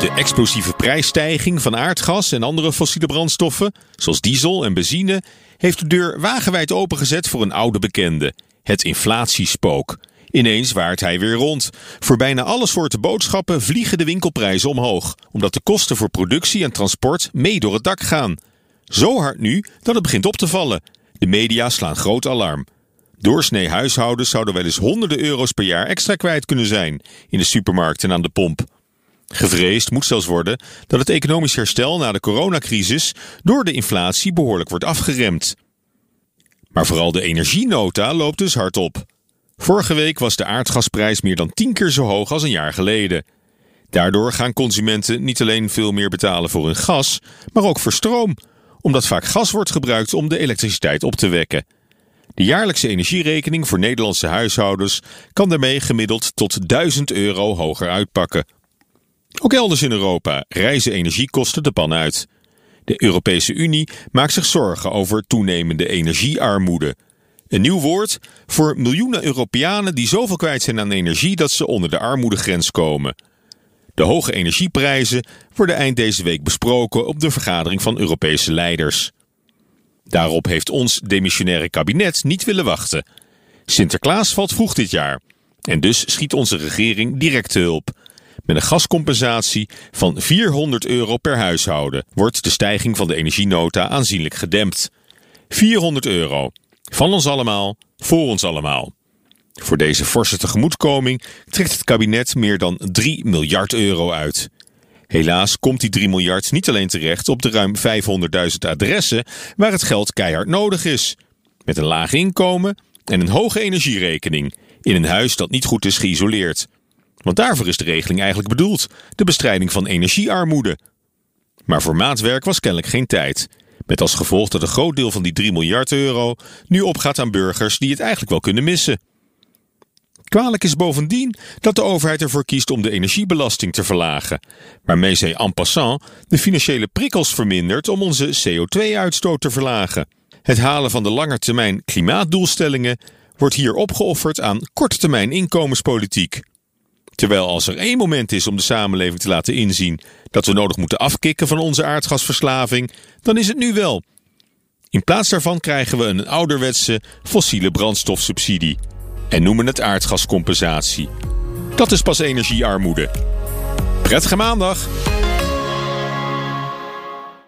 De explosieve prijsstijging van aardgas en andere fossiele brandstoffen, zoals diesel en benzine, heeft de deur wagenwijd opengezet voor een oude bekende: het inflatiespook. Ineens waart hij weer rond. Voor bijna alle soorten boodschappen vliegen de winkelprijzen omhoog, omdat de kosten voor productie en transport mee door het dak gaan. Zo hard nu dat het begint op te vallen. De media slaan groot alarm. Doorsnee huishoudens zouden wel eens honderden euro's per jaar extra kwijt kunnen zijn in de supermarkt en aan de pomp. Gevreesd moet zelfs worden dat het economisch herstel na de coronacrisis door de inflatie behoorlijk wordt afgeremd. Maar vooral de energienota loopt dus hard op. Vorige week was de aardgasprijs meer dan tien keer zo hoog als een jaar geleden. Daardoor gaan consumenten niet alleen veel meer betalen voor hun gas, maar ook voor stroom, omdat vaak gas wordt gebruikt om de elektriciteit op te wekken. De jaarlijkse energierekening voor Nederlandse huishoudens kan daarmee gemiddeld tot 1000 euro hoger uitpakken. Ook elders in Europa reizen energiekosten de pan uit. De Europese Unie maakt zich zorgen over toenemende energiearmoede. Een nieuw woord voor miljoenen Europeanen die zoveel kwijt zijn aan energie dat ze onder de armoedegrens komen. De hoge energieprijzen worden eind deze week besproken op de vergadering van Europese leiders. Daarop heeft ons demissionaire kabinet niet willen wachten. Sinterklaas valt vroeg dit jaar. En dus schiet onze regering direct hulp. Met een gascompensatie van 400 euro per huishouden wordt de stijging van de energienota aanzienlijk gedempt. 400 euro. Van ons allemaal, voor ons allemaal. Voor deze forse tegemoetkoming trekt het kabinet meer dan 3 miljard euro uit. Helaas komt die 3 miljard niet alleen terecht op de ruim 500.000 adressen waar het geld keihard nodig is. Met een laag inkomen en een hoge energierekening in een huis dat niet goed is geïsoleerd. Want daarvoor is de regeling eigenlijk bedoeld: de bestrijding van energiearmoede. Maar voor maatwerk was kennelijk geen tijd. Met als gevolg dat een groot deel van die 3 miljard euro nu opgaat aan burgers die het eigenlijk wel kunnen missen. Kwalijk is bovendien dat de overheid ervoor kiest om de energiebelasting te verlagen, waarmee zij en passant de financiële prikkels vermindert om onze CO2-uitstoot te verlagen. Het halen van de langetermijn klimaatdoelstellingen wordt hier opgeofferd aan korttermijn inkomenspolitiek. Terwijl als er één moment is om de samenleving te laten inzien dat we nodig moeten afkicken van onze aardgasverslaving, dan is het nu wel. In plaats daarvan krijgen we een ouderwetse fossiele brandstofsubsidie en noemen het aardgascompensatie. Dat is pas energiearmoede. Prettige maandag!